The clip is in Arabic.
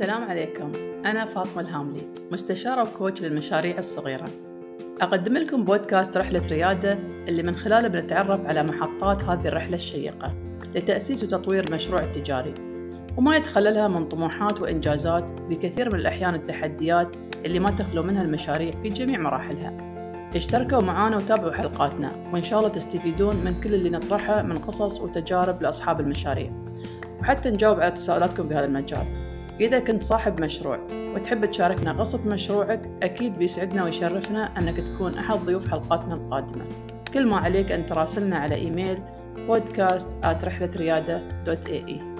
السلام عليكم. أنا فاطمة الهاملي مستشارة وكوتش للمشاريع الصغيرة. أقدم لكم بودكاست رحلة ريادة اللي من خلاله بنتعرف على محطات هذه الرحلة الشيقة لتأسيس وتطوير المشروع التجاري وما يتخللها من طموحات وإنجازات وفي كثير من الأحيان التحديات اللي ما تخلو منها المشاريع في جميع مراحلها. اشتركوا معنا وتابعوا حلقاتنا وإن شاء الله تستفيدون من كل اللي نطرحه من قصص وتجارب لأصحاب المشاريع. وحتى نجاوب على تساؤلاتكم بهذا المجال. إذا كنت صاحب مشروع وتحب تشاركنا قصة مشروعك أكيد بيسعدنا ويشرفنا أنك تكون أحد ضيوف حلقاتنا القادمة. كل ما عليك أن تراسلنا على إيميل podcast at رحلة ريادة.ae